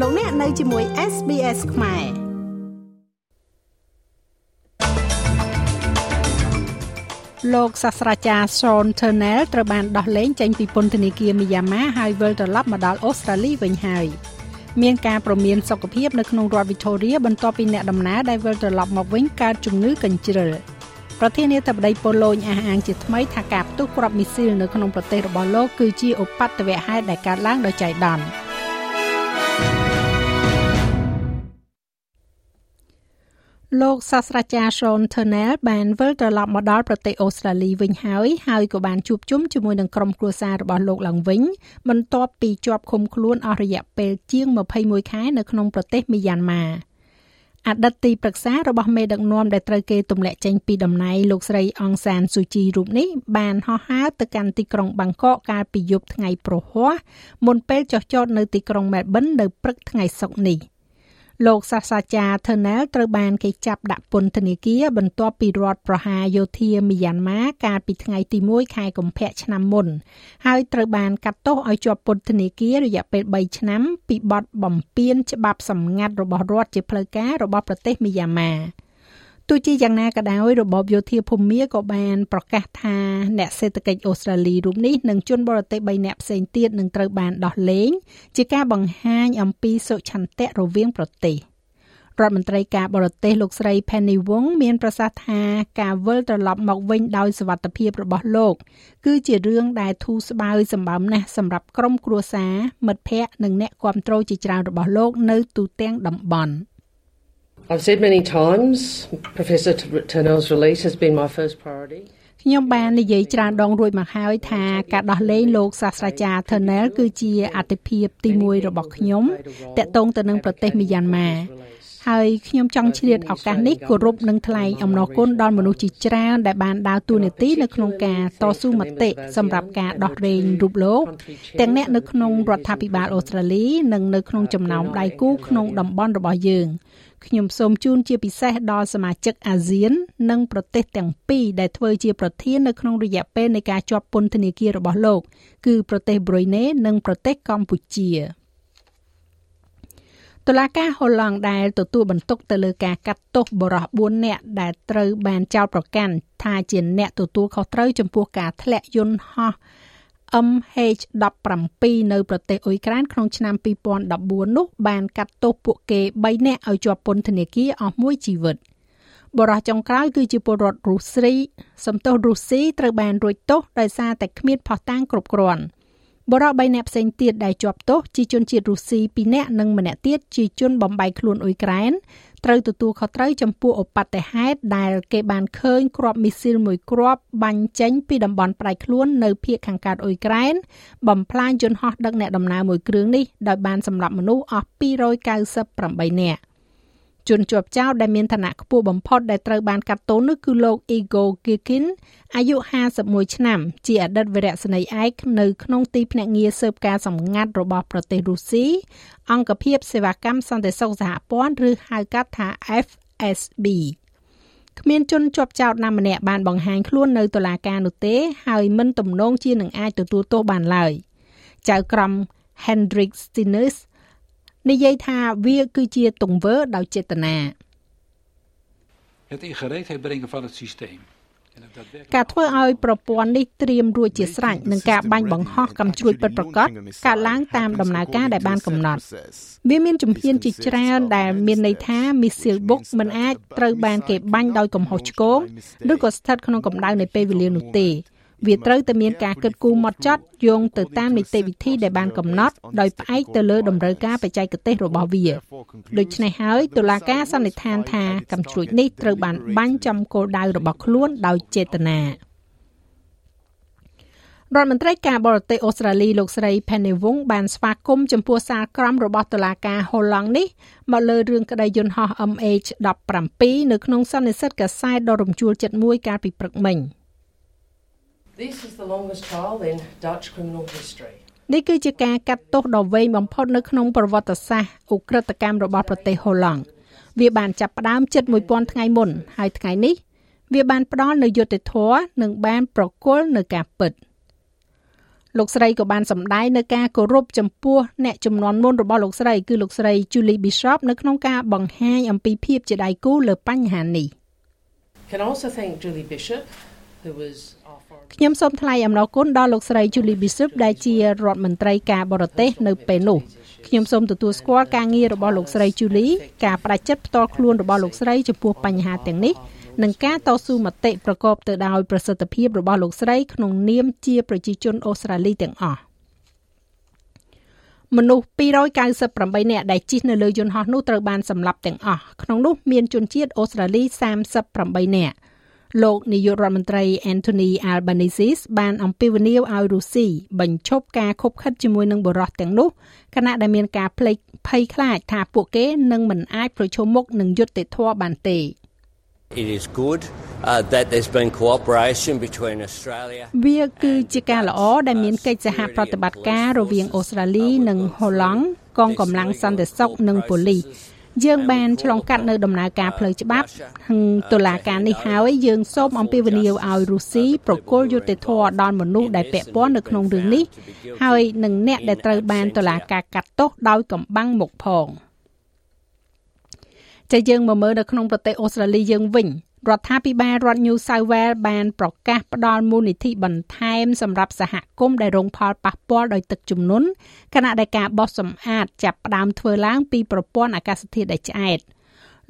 លោកអ្នកនៅជាមួយ SBS ខ្មែរលោកសាស្ត្រាចារ្យ Sean Turnell ត្រូវបានដោះលែងចេញពីពន្ធនាគារមីយ៉ាម៉ាហើយវិលត្រឡប់មកដល់អូស្ត្រាលីវិញហើយមានការប្រមានសុខភាពនៅក្នុងរដ្ឋ Victoria បន្ទាប់ពីអ្នកដំណើរដែលវិលត្រឡប់មកវិញកើតជំងឺកញ្ជ្រឹលប្រធានាធិបតីប៉ូឡូញអះអាងជាថ្មីថាការផ្ទុះគ្រាប់មីស៊ីលនៅក្នុងប្រទេសរបស់លោកគឺជាឧបទ្ទវហេតុដែលកើតឡើងដោយចៃដន្យ លោកសាស្ត្រាចារ្យ Sean Turnell បានវិលត្រឡប់មកដល់ប្រទេសអូស្ត្រាលីវិញហើយហើយក៏បានជួបជុំជាមួយនឹងក្រុមគ្រួសាររបស់លោកឡើងវិញបន្ទាប់ពីជាប់ឃុំខ្លួនអស់រយៈពេលជាង21ខែនៅក្នុងប្រទេសមីយ៉ាន់ម៉ាអតីតទីប្រឹក្សារបស់មេដឹកនាំដែលត្រូវគេទម្លាក់ចេញពីតំណែងលោកស្រីអង្សានស៊ូជីរូបនេះបានហោះហើរទៅកាន់ទីក្រុងបាងកកកាលពីយប់ថ្ងៃប្រហ័សមុនពេលចុះចតនៅទីក្រុងមែលប៊ននៅព្រឹកថ្ងៃសុក្រនេះ។ លោកសាស្ត្រាចារ្យ Thernel ត្រូវបានគេចាប់ដាក់ពន្ធនាគារបន្ទាប់ពីរដ្ឋប្រហារយោធាមីយ៉ាន់ម៉ាកាលពីថ្ងៃទី1ខែកុម្ភៈឆ្នាំមុន ហើយត្រូវបានកាត់ទោសឲ្យជាប់ពន្ធនាគាររយៈពេល3ឆ្នាំពីបទបំពានច្បាប់សម្ងាត់របស់រដ្ឋជាផ្លូវការរបស់ប្រទេសមីយ៉ាន់ម៉ា ទោះជាយ៉ាងណាក៏ដោយរបបយោធាភូមាក៏បានប្រកាសថាអ្នកសេដ្ឋកិច្ចអូស្ត្រាលីរូបនេះនិងជនបរទេស3នាក់ផ្សេងទៀតនឹងត្រូវបានដោះលែងជាការបង្ហាញអំពីសុឆន្ទៈរវាងប្រទេសរដ្ឋមន្ត្រីការបរទេសលោកស្រី Penny Wong មានប្រសាសន៍ថាការវិលត្រឡប់មកវិញដោយសវត្ថភាពរបស់លោក គឺជារឿងដែលធូរស្បើយសម្បើមណាស់សម្រាប់ក្រុមគ្រួសារមិត្តភ័ក្តិនិងអ្នកគាំទ្រជាច្រើនរបស់លោកនៅទូទាំងតំបន់។ I've said many times Professor Turnell's release has been my first priority. ខ្ញុំបាននិយាយច្រើនដងរួចមកហើយថាការដោះលែងលោកសាស្ត្រាចារ្យ Turnell គឺជាអាទិភាពទី1របស់ខ្ញុំតកតងទៅនឹងប្រទេសមីយ៉ាន់ម៉ាហើយខ្ញុំចង់ឆ្លៀតឱកាសនេះគោរពនិងថ្លែងអំណរគុណដល់មនុស្សជាច្រើនដែលបានដើរតួនាទីនៅក្នុងការតស៊ូមតិសម្រាប់ការដោះលែងរូបលោកទាំងអ្នកនៅក្នុងរដ្ឋាភិបាលអូស្ត្រាលីនិងនៅក្នុងចំណោមដៃគូក្នុងតំបន់របស់យើង ខ្ញុំសូមជូនជាពិសេសដល់សមាជិកអាស៊ាន និងប្រទេសទាំងពីរដែលធ្វើជាប្រធាននៅក្នុងរយៈពេលនៃការជាប់ពន្ធនាគាររបស់លោក គឺប្រទេសប្រ៊ុយណេនិងប្រទេសកម្ពុជាតុលាការហូឡង់ដែលទទួលបន្ទុកទៅលើការកាត់ទោសបរិះ4នាក់ដែលត្រូវបានចោទប្រកាន់ថាជាអ្នកទទួលខុសត្រូវចំពោះការធ្លាក់យន្តហោះ MH17 នៅប្រទេសអ៊ុយក្រែនក្នុងឆ្នាំ2014នោះបានកាត់ទោសពួកគេ3នាក់ឲ្យជាប់ពន្ធនាគារអស់មួយជីវិតបរិះចុងក្រោយគឺជាពលរដ្ឋរុស្ស៊ីសំទោសរុស្ស៊ីត្រូវបានរួចទោសដោយសារតែគ្មានភស្តុតាងគ្រប់គ្រាន់ បរិះ3នាក់ផ្សេងទៀតដែលជាប់ទោសជាជនជាតិរុស្ស៊ី2នាក់និងម្នាក់ទៀតជាជនបំបីខ្លួនអ៊ុយក្រែនត្រូវទទួលខុសត្រូវចំពោះឧបទ្ទហេតុដែលគេបានឃើញគ្រាប់មីស៊ីលមួយគ្រាប់បាញ់ចេញពីតំបន់ផ្ដាច់ខ្លួននៅភូមិខាងកើតអ៊ុយក្រែនបំផ្លាញយន្តហោះដឹកអ្នកដំណើរមួយគ្រឿងនេះដោយបានសម្លាប់មនុស្សអស់298នាក់ ជនជាប់ចោតដែលមានឋានៈខ្ពស់បំផុតដែលត្រូវបានកាត់ទោសនោះគឺលោក Igor Girkin អាយុ51ឆ្នាំ ជាអតីតវីរៈសេនីយ៍ឯកនៅក្នុងទីភ្នាក់ងារស៊ើបការសម្ងាត់របស់ប្រទេសរុស្ស៊ីអង្គភាពសេវាកម្មសន្តិសុខសហព័ន្ធឬហៅកាត់ថា FSB គ្មានជនជាប់ចោតណាម្នាក់បានបង្ហាញខ្លួននៅតុលាការនោះទេហើយមិនទំនងជានឹងអាចទទួលទោសបានឡើយចៅក្រម Hendrik Stinus និយាយថាវាគឺជាទង្វើដោយចេតនា Het in gereedheid brengen van het systeem ការធ្វើឲ្យប្រព័ន្ធនេះត្រៀមរួចជាស្រេចនឹងការបាញ់បង្ហោះកាំជ្រួចពិតប្រាកដកើតឡើងតាមដំណើរការដែលបានកំណត់វាមានជំហានជាច្រើនដែលមានន័យថា missile book មិនអាចត្រូវបានគេបាញ់ដោយកំហុសឆ្គងឬក៏ស្ថិតក្នុងកម្ដៅនៃពេលវេលានោះទេ វាត្រូវតែមានការគិតគូរម៉ត់ចត់យោងទៅតាមនីតិវិធីដែលបានកំណត់ដោយផ្អែកទៅលើតម្រូវការបច្ចេកទេសរបស់វាដូច្នេះហើយតុលាការសន្និដ្ឋានថាកំជ្រួចនេះត្រូវបានបាញ់ចំគោលដៅរបស់ខ្លួនដោយចេតនារដ្ឋមន្ត្រីការបរទេសអូស្ត្រាលីលោកស្រី Penny Wong បានស្វាគមន៍ចំពោះសារក្រមរបស់តុលាការហូឡង់នេះមកលើរឿងក្តីយន្តហោះ MH17 នៅក្នុងសន្និសីទកាសែតដ៏រំជួលចិត្តមួយកាលពីព្រឹកមិញ។ This is the longest trial in Dutch criminal history. នេះគឺជាការកាត់ទោសដ៏វែងបំផុតនៅក្នុងប្រវត្តិសាស្ត្រឧក្រិដ្ឋកម្មរបស់ប្រទេសហូឡង់វាបានចាប់ផ្ដើមជិត1000ថ្ងៃមុន ហើយថ្ងៃនេះវាបានផ្ដល់នូវយុត្តិធម៌និងបានប្រគល់នូវការពិតលោកស្រីក៏បានសម្ដែងនៅការគោរពចំពោះអ្នកចំនួនមុនរបស់លោកស្រីគឺលោកស្រី Julie Bishop នៅក្នុងការបង្ហាញអំពីភាពជាដៃគូលើបញ្ហានេះ Can also thank Julie Bishop who was ខ្ញុំសូមថ្លែងអំណរគុណដល់លោកស្រី Julie Bishop ដែលជារដ្ឋមន្ត្រីការបរទេសនៅពេលនោះខ្ញុំសូមទទួលស្គាល់ការងាររបស់លោកស្រី Julie ការបដិចិត្តផ្ទាល់ខ្លួនរបស់លោកស្រីចំពោះបញ្ហាទាំងនេះនិងការតស៊ូមតិប្រកបទៅដោយប្រសិទ្ធភាពរបស់លោកស្រីក្នុងនាមជាប្រជាជនអូស្ត្រាលីទាំងអស់មនុស្ស298នាក់ដែលជិះនៅលើយន្តហោះនោះត្រូវបានសម្លាប់ទាំងអស់ក្នុងនោះមានជនជាតិអូស្ត្រាលី38នាក់ លោកនាយករដ្ឋមន្ត្រី Anthony Albanese បានអំពាវនាវឲ្យរុស្ស៊ីបញ្ឈប់ការខົບខិតជាមួយនឹងបរិះទាំងនោះខណៈដែលមានការភ្លេចភ័យខ្លាចថាពួកគេនឹងមិនអាចប្រឈមមុខនឹងយុត្តិធម៌បានទេ It is good uh, that there's been cooperation between Australia វាគឺជាការល្អដែលមានកិច្ចសហប្រតិបត្តិការរវាងអូស្ត្រាលីនិងហូឡង់កងកម្លាំងសន្តិសុខនិងប៉ូលីស យើងបានឆ្លងកាត់នៅដំណើរការផ្លូវច្បាប់តុលាការនេះហើយយើងសូមអំពាវនាវឲ្យរុស្ស៊ីប្រគល់យុត្តិធម៌ដល់មនុស្សដែលពាក់ព័ន្ធនៅក្នុងរឿងនេះហើយនឹងអ្នកដែលត្រូវបានតុលាការកាត់ទោសដោយកំបាំងមុខផងចាយើងមកមើលនៅក្នុងប្រទេសអូស្ត្រាលីយើងវិញ រដ្ឋាភិបាលរដ្ឋ New South Wales បានប្រកាសផ្តល់មូលនិធិបន្ថែមសម្រាប់សហគមន៍ដែលរងផលប៉ះពាល់ដោយទឹកជំនន់ខណៈដែលការបោះសម្អាតចាប់ផ្ដើមធ្វើឡើងពីប្រព័ន្ធអាកាសធាតុដែលឆ្អែត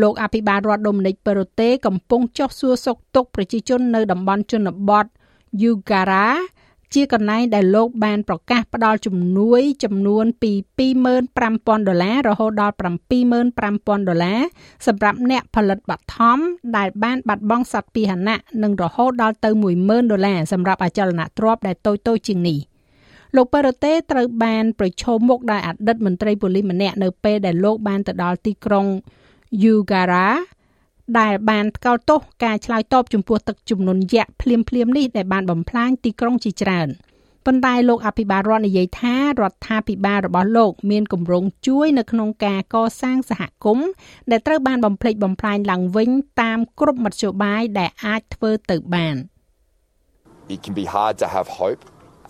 លោកអភិបាលរដ្ឋដូមិនិកប៉េរូតេកំពុងចុះសួរសុខទុក្ខប្រជាជននៅតំបន់ជនបទ Yugara ជាកន្លែងដែលលោកបានប្រកាសផ្ដល់ជំនួយចំនួនពី25,000ដុល្លាររហូតដល់75,000ដុល្លារសម្រាប់អ្នកផលិតបឋមដែលបានបាត់បង់សត្វពាហនៈនិងរហូតដល់ទៅ10,000ដុល្លារសម្រាប់អចលនទ្រព្យដែលតូចតូចជាងនេះលោកប៉េរ៉ូតេត្រូវបានប្រឈមមុខដោយអតីតមន្ត្រីប៉ូលីសម្នាក់នៅពេលដែលលោកបានទៅដល់ទីក្រុង Yugara ដែលបានថ្កោលទោសការឆ្លើយតបចំពោះទឹកជំនន់យក្សភ្លាមភ្លាមនេះដែលបានបំផ្លាញទីក្រុងជាច្រើនប៉ុន្តែលោកអភិបាលរដ្ឋនិយាយថារដ្ឋាភិបាលរបស់លោក មានគម្រោងជួយនៅក្នុងការកសាងសហគមន៍ដែលត្រូវបានបំផ្លិចបំផ្លាញឡើងវិញតាមគ្រប់មធ្យោបាយដែលអាចធ្វើទៅបាន It can be hard to have hope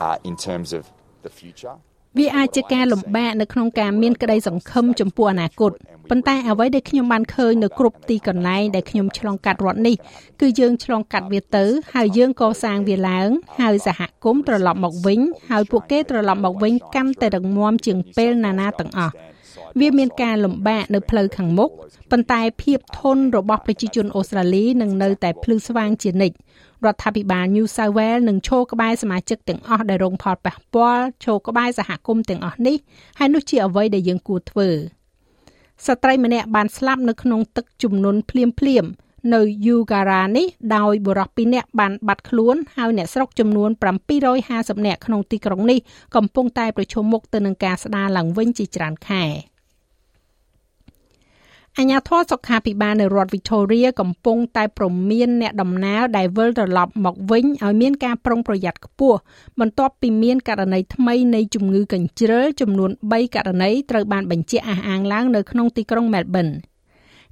uh, in terms of the future វាអាចជាការលំបាកនៅក្នុងការមានក្តីសង្ឃឹមចំពោះអនាគតប៉ុន្តែអ្វីដែលខ្ញុំបានឃើញនៅគ្រប់ទីកន្លែងដែលខ្ញុំឆ្លងកាត់រដ្ឋនេះគឺយើងឆ្លងកាត់វាទៅ ហើយយើងកសាងវាឡើង ហើយសហគមន៍ត្រឡប់មកវិញ ហើយពួកគេត្រឡប់មកវិញកាន់តែរឹងមាំជាងពេលណាណាទាំងអស់ វាមានការលំបាកនៅផ្លូវខាងមុខប៉ុន្តែភាពធន់របស់ប្រជាជនអូស្ត្រាលីនឹងនៅតែភ្លឺស្វាងជានិច្ចរដ្ឋាភិបាល New South Wales នឹងឈរក្បែរសមាជិកទាំងអស់ដែលរងផលប៉ះពាល់ឈរក្បែរសហគមន៍ទាំងអស់នេះហើយនោះជាអ្វីដែលយើងគួរធ្វើស្ត្រីម្នាក់បានស្លាប់នៅក្នុងទឹកជំនន់ភ្លាមភ្លាមនៅ Yugara នេះដោយបុរស2នាក់បានបាត់ខ្លួនហើយអ្នកស្រុកចំនួន750នាក់ក្នុងទីក្រុងនេះកំពុងតែប្រឈមមុខទៅនឹងការស្ដារឡើងវិញជាច្រើនខែ។ អាជ្ញាធរសុខាភិបាលនៅរដ្ឋ Victoria កំពុងតែព្រមានអ្នកដំណើរដែលវិលត្រឡប់មកវិញឲ្យមានការប្រុងប្រយ័ត្នខ្ពស់បន្ទាប់ពីមានករណីថ្មីនៃជំងឺកញ្ជ្រឹលចំនួន3ករណីត្រូវបានបញ្ជាក់អះអាងឡើងនៅក្នុងទីក្រុង Melbourne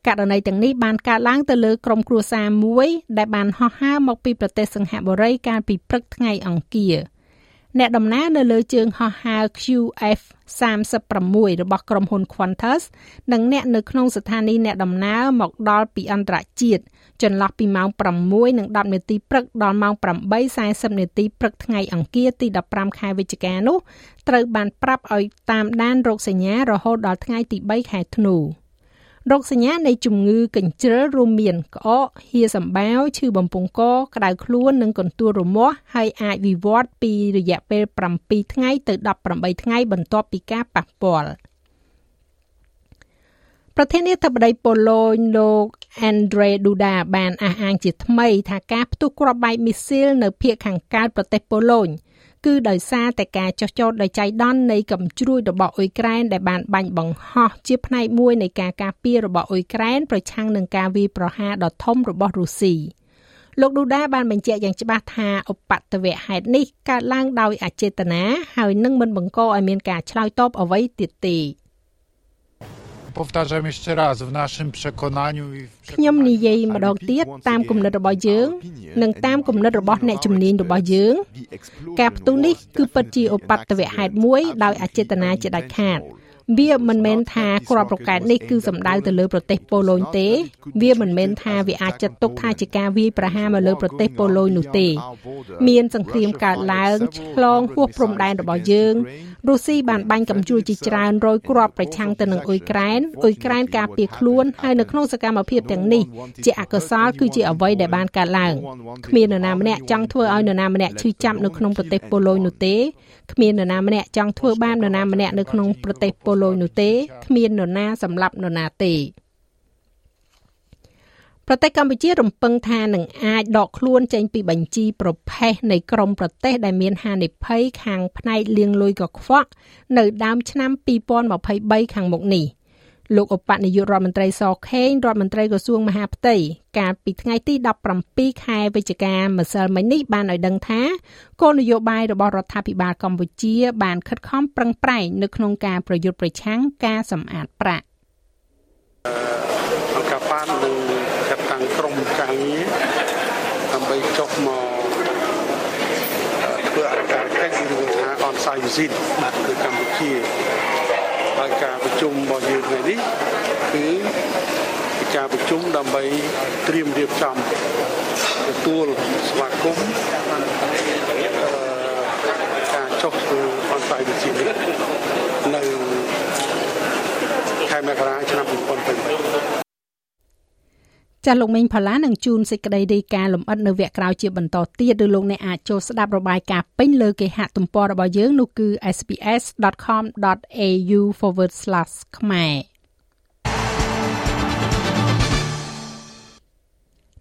ករណីទាំងនេះបានកើតឡើងទៅលើក្រុមគ្រួសារមួយដែលបានហោះហើរមកពីប្រទេសសិង្ហបុរីកាលពីព្រឹកថ្ងៃអង្គារ។ អ្នកដំណើរនៅលើជើងហោះហើរ QF 36របស់ក្រុមហ៊ុន Qantas និងអ្នកនៅក្នុងស្ថានីយ៍អ្នកដំណើរមកដល់ពីអន្តរជាតិចន្លោះពីម៉ោង6និង10នាទីព្រឹកដល់ម៉ោង8:40នាទីព្រឹកថ្ងៃអង្គារទី15ខែវិច្ឆិកានោះត្រូវបានប្រាប់ឲ្យតាមដានរោគសញ្ញារហូតដល់ថ្ងៃទី3ខែធ្នូ។ រោគសញ្ញានៃជំងឺកញ្ជ្រឹលរួមមានក្អកហៀសម្បាវឈឺបំពង់កក្តៅខ្លួននិងកន្ទួលរមាស់ហើយអាចវិវត្តពីរយៈពេល7ថ្ងៃទៅ18ថ្ងៃបន្ទាប់ពីការប៉ះពាល់ប្រធានាធិបតីប៉ូឡូញលោក Andre Duda បានអះអាងជាថ្មីថាការផ្ទុះគ្រាប់បែកមីស៊ីលនៅភូមិខាងកើតប្រទេសប៉ូឡូញ គឺដោយសារតែការចោះចោតដោយចៃដន្យនៃកំជ្រួយរបស់អ៊ុយក្រែនដែលបានបាញ់បង្ហោះជាផ្នែកមួយនៃការការពាររបស់អ៊ុយក្រែនប្រឆាំងនឹងការវាយប្រហារដ៏ធំរបស់រុស្ស៊ីលោកឌូដាបានបញ្ជាក់យ៉ាងច្បាស់ថាឧបទ្ទវហេតុនេះកើតឡើងដោយអចេតនាហើយនឹងមិនបង្កឲ្យមានការឆ្លើយតបអ្វីទៀតទេ powtarzam jeszcze raz, w naszym przekonaniu i w ខ្ញុំនិយាយម្ដងទៀតតាមគំនិតរបស់យើង និងតាមគំនិតរបស់អ្នកជំនាញរបស់យើង ការផ្ទុះនេះគឺពិតជាឧបទ្ទវហេតុមួយដោយអចេតនាជាដាច់ខាត វាមិនមែនថាក្របរកែតនេះគឺសំដៅទៅលើប្រទេសប៉ូឡូញទេ វាមិនមែនថាវាអាចចាត់ទុកថាជាការវាយប្រហារមកលើប្រទេសប៉ូឡូញនោះទេ មានសង្គ្រាមកើតឡើងឆ្លងហួសព្រំដែនរបស់យើងរុស្ស៊ីបានបាញ់កំជួលជាច្រើនរយគ្រាប់ប្រឆាំងទៅនឹងអ៊ុយក្រែនអ៊ុយក្រែនការពារខ្លួនហើយនៅក្នុងសកម្មភាពទាំងនេះជាអកុសលគឺជាអ្វីដែលបានកើតឡើងគ្មាននរណាម្នាក់ចង់ធ្វើឲ្យនរណាម្នាក់ឈឺចាប់នៅក្នុងប្រទេសប៉ូឡូញនោះទេគ្មាននរណាម្នាក់ចង់ធ្វើបាបនរណាម្នាក់នៅក្នុងប្រទេសប៉ូឡូញនោះទេគ្មាននរណាសម្លាប់នរណាទេប្រទេសកម្ពុជារំពឹងថានឹងអាចដកខ្លួនចេញពីបញ្ជីប្រភេទនៃក្រមប្រទេសដែលមានហានិភ័យខាងផ្នែកលាងលុយកខ្វក់នៅដើមឆ្នាំ2023ខាងមុខនេះ លោកឧបនាយករដ្ឋមន្ត្រីសខេងរដ្ឋមន្ត្រីក្រសួងមហាផ្ទៃកាលពីថ្ងៃទី17ខែវិច្ឆិកាម្សិលមិញនេះបានឲ្យដឹងថាគោលនយោបាយរបស់រដ្ឋាភិបាលកម្ពុជា បានខិតខំប្រឹងប្រែងនៅក្នុងការប្រយុទ្ធប្រឆាំងការសម្អាតប្រាក់អង្គការបាននឹងចាត់តាំងក្រុមការងារដើម្បីចុះមកធ្វើអការកិច្ចឬថា on-site visit នៅកម្ពុជា ហើយការប្រជុំរបស់យើងថ្ងៃនេះគឺជាការប្រជុំដើម្បីត្រៀមរៀបចំទទួលស្វាគមន៍ការចុះធ្វើ on-site visit នេះនៅខែមករាឆ្នាំ2023 ចាស់លោកមេងផល្លានឹងជួនសេចក្តីរាយការណ៍លម្អិតនៅវគ្គក្រោយជាបន្តទៀតឬលោកអ្នកអាចចូលស្ដាប់របាយការណ៍ពេញលើគេហទំព័ររបស់យើងនោះគឺ sps.com.au/ ខ្មែរ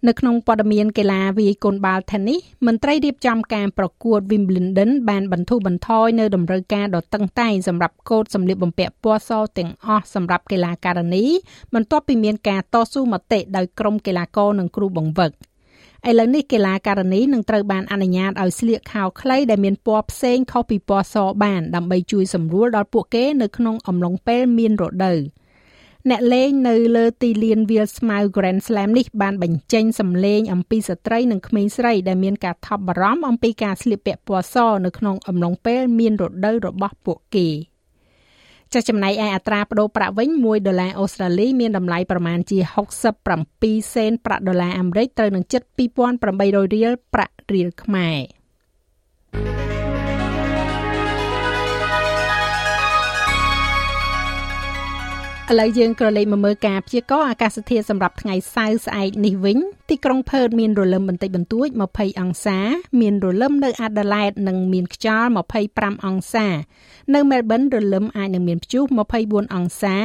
នៅក្នុងព័ត៌មានកីឡាវាយកូនបាល់ Tennis មន្ត្រីរៀបចំការប្រកួត Wimbledon បានបន្ធូរបន្ថយនៅតម្រូវការដ៏តឹងតែងសម្រាប់កូដសម្លៀកបំពាក់ពណ៌សទាំងអស់សម្រាប់កីឡាករនីបន្ទាប់ពីមានការតស៊ូមតិដោយក្រុមកីឡាករនិងគ្រូបង្វឹកឥឡូវនេះកីឡាករនីនឹងត្រូវបានអនុញ្ញាតឲ្យស្លៀកខោខ្លីដែលមានពណ៌ផ្សេងខុសពីពណ៌សបានដើម្បីជួយសម្រួលដល់ពួកគេនៅក្នុងអំឡុងពេលមានរដូវ។ អ្នកលេងនៅលើទីលានវាលស្មៅ Grand Slam នេះបានបញ្ចេញសម្លេងអំពីស្ត្រីនិងក្មេងស្រីដែលមានការថប់បារម្ភអំពីការស្លៀកពាក់ពណ៌សនៅក្នុងអំឡុងពេលមានរដូវរបស់ពួកគេចាស់ចំណែកឯអត្រាប្តូរប្រាក់វិញ1ដុល្លារអូស្ត្រាលីមានតម្លៃប្រមាណជា67សេនប្រាក់ដុល្លារអាមេរិកត្រូវនឹងជិត2800រៀលប្រាក់រៀលខ្មែរ ឥឡូវយើងក៏លេខមកមើលការព្យាករណ៍អាកាសធាតុសម្រាប់ថ្ងៃសៅរ៍ស្អែកនេះវិញទីក្រុងផឺតមានរលឹមបន្តិចបន្តួច20អង្សា មានរលឹមនៅអាដាលេដនិងមានខ្យល់25អង្សា នៅមែលប៊នរលឹមអាចនឹងមានព្យុះ24អង្សា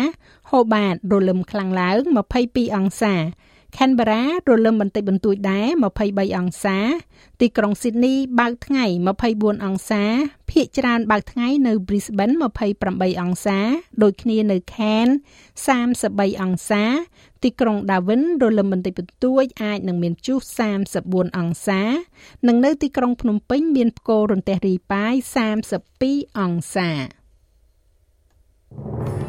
ហូបាតរលឹមខ្លាំងឡើង22អង្សា Canberra រលឹមបន្តិចបន្តួចដែរ23អង្សា ទីក្រុង Sydney បើកថ្ងៃ24អង្សាភាគច្រើនបើកថ្ងៃនៅ Brisbane 28អង្សាដូចគ្នានៅ Cairns 33អង្សា ទីក្រុង Darwin រលឹមបន្តិចបន្តួចអាចនឹងមានព្យុះ34អង្សា និងនៅទីក្រុងភ្នំពេញមានផ្គររន្ទះរីប៉ាយ32អង្សា thank you